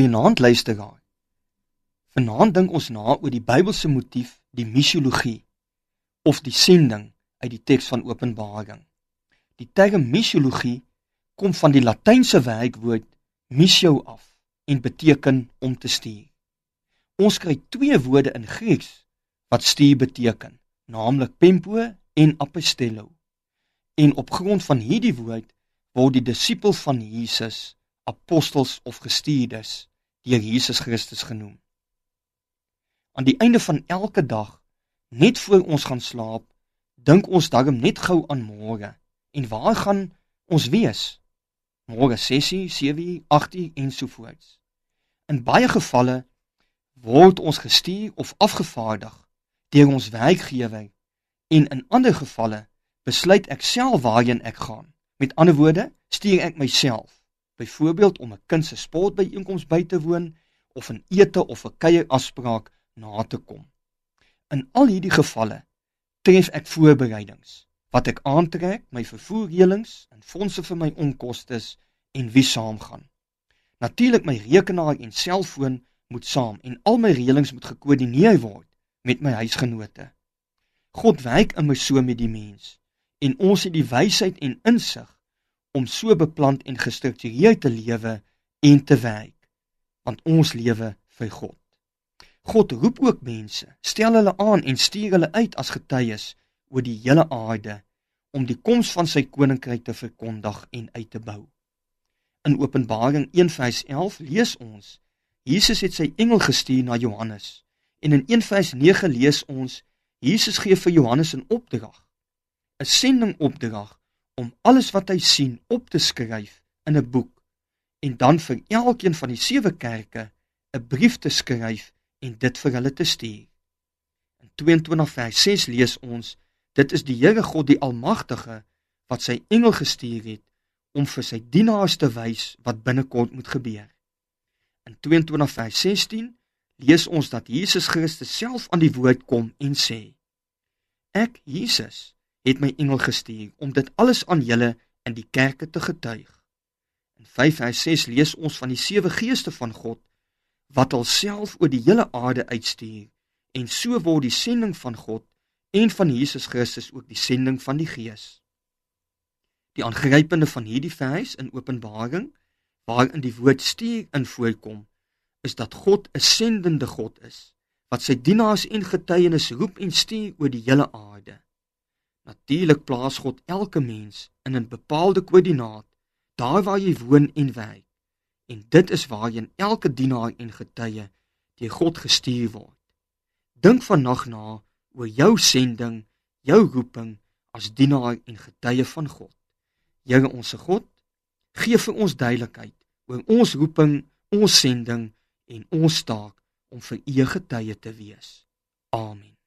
Goeienaand luisteraar. Vanaand dink ons na oor die Bybelse motief, die missiologie of die sending uit die teks van Openbaring. Die term missiologie kom van die Latynse werkwoord missio af en beteken om te stuur. Ons kry twee woorde in Grieks wat stuur beteken, naamlik pempo en apostello. En op grond van hierdie woord word die disipels van Jesus apostels of gestuurdes deur Jesus Christus genoem. Aan die einde van elke dag, net voor ons gaan slaap, dink ons daarom net gou aan môre. En waar gaan ons wees? Môre 6:00, 7:00, 8:00 en so voort. In baie gevalle word ons gestuur of afgevaardig deur ons werkgewer en in ander gevalle besluit ek self waarheen ek gaan. Met ander woorde, stuur ek myself byvoorbeeld om 'n kind se sportbyeenkoms by te woon of 'n ete of 'n kuier afspraak na te kom. In al hierdie gevalle tref ek voorbereidings wat ek aantrek, my vervoerreëlings en fondse vir my onkoste en wie saamgaan. Natuurlik my rekenaar en selfoon moet saam en al my reëlings moet gekoördineer word met my huisgenote. God werk my so met die mens en ons het die wysheid en insig om so beplant en gestruktureerd te lewe en te werk want ons lewe vir God. God roep ook mense, stel hulle aan en stuur hulle uit as getuies oor die hele aarde om die koms van sy koninkryk te verkondig en uit te bou. In Openbaring 1:11 lees ons: Jesus het sy engel gestuur na Johannes en in 1:9 lees ons: Jesus gee vir Johannes 'n opdrag, 'n sendingopdrag om alles wat hy sien op te skryf in 'n boek en dan vir elkeen van die sewe kerke 'n brief te skryf en dit vir hulle te stuur. In 22 vers 6 lees ons: Dit is die Here God die Almagtige wat sy engel gestuur het om vir sy dienaars te wys wat binnekort moet gebeur. In 22 vers 16 lees ons dat Jesus Christus self aan die woord kom en sê: Ek Jesus het my engel gestuur om dit alles aan julle in die kerke te getuig. In 5:6 lees ons van die sewe geeste van God wat alself oor die hele aarde uitstuur en so word die sending van God en van Jesus Christus ook die sending van die Gees. Die aangrypende van hierdie vers in Openbaring waarin die woord stuur in voorkom is dat God 'n sendende God is wat sy dienaars en getuienis roep en stuur oor die hele aarde. Natuurlik plaas God elke mens in 'n bepaalde koördinaat, daar waar jy woon en werk. En dit is waarheen elke dienaar en getuie deur God gestuur word. Dink vannag na oor jou sending, jou roeping as dienaar en getuie van God. Here onsse God, gee vir ons duidelikheid oor ons roeping, ons sending en ons taak om vir U getuie te wees. Amen.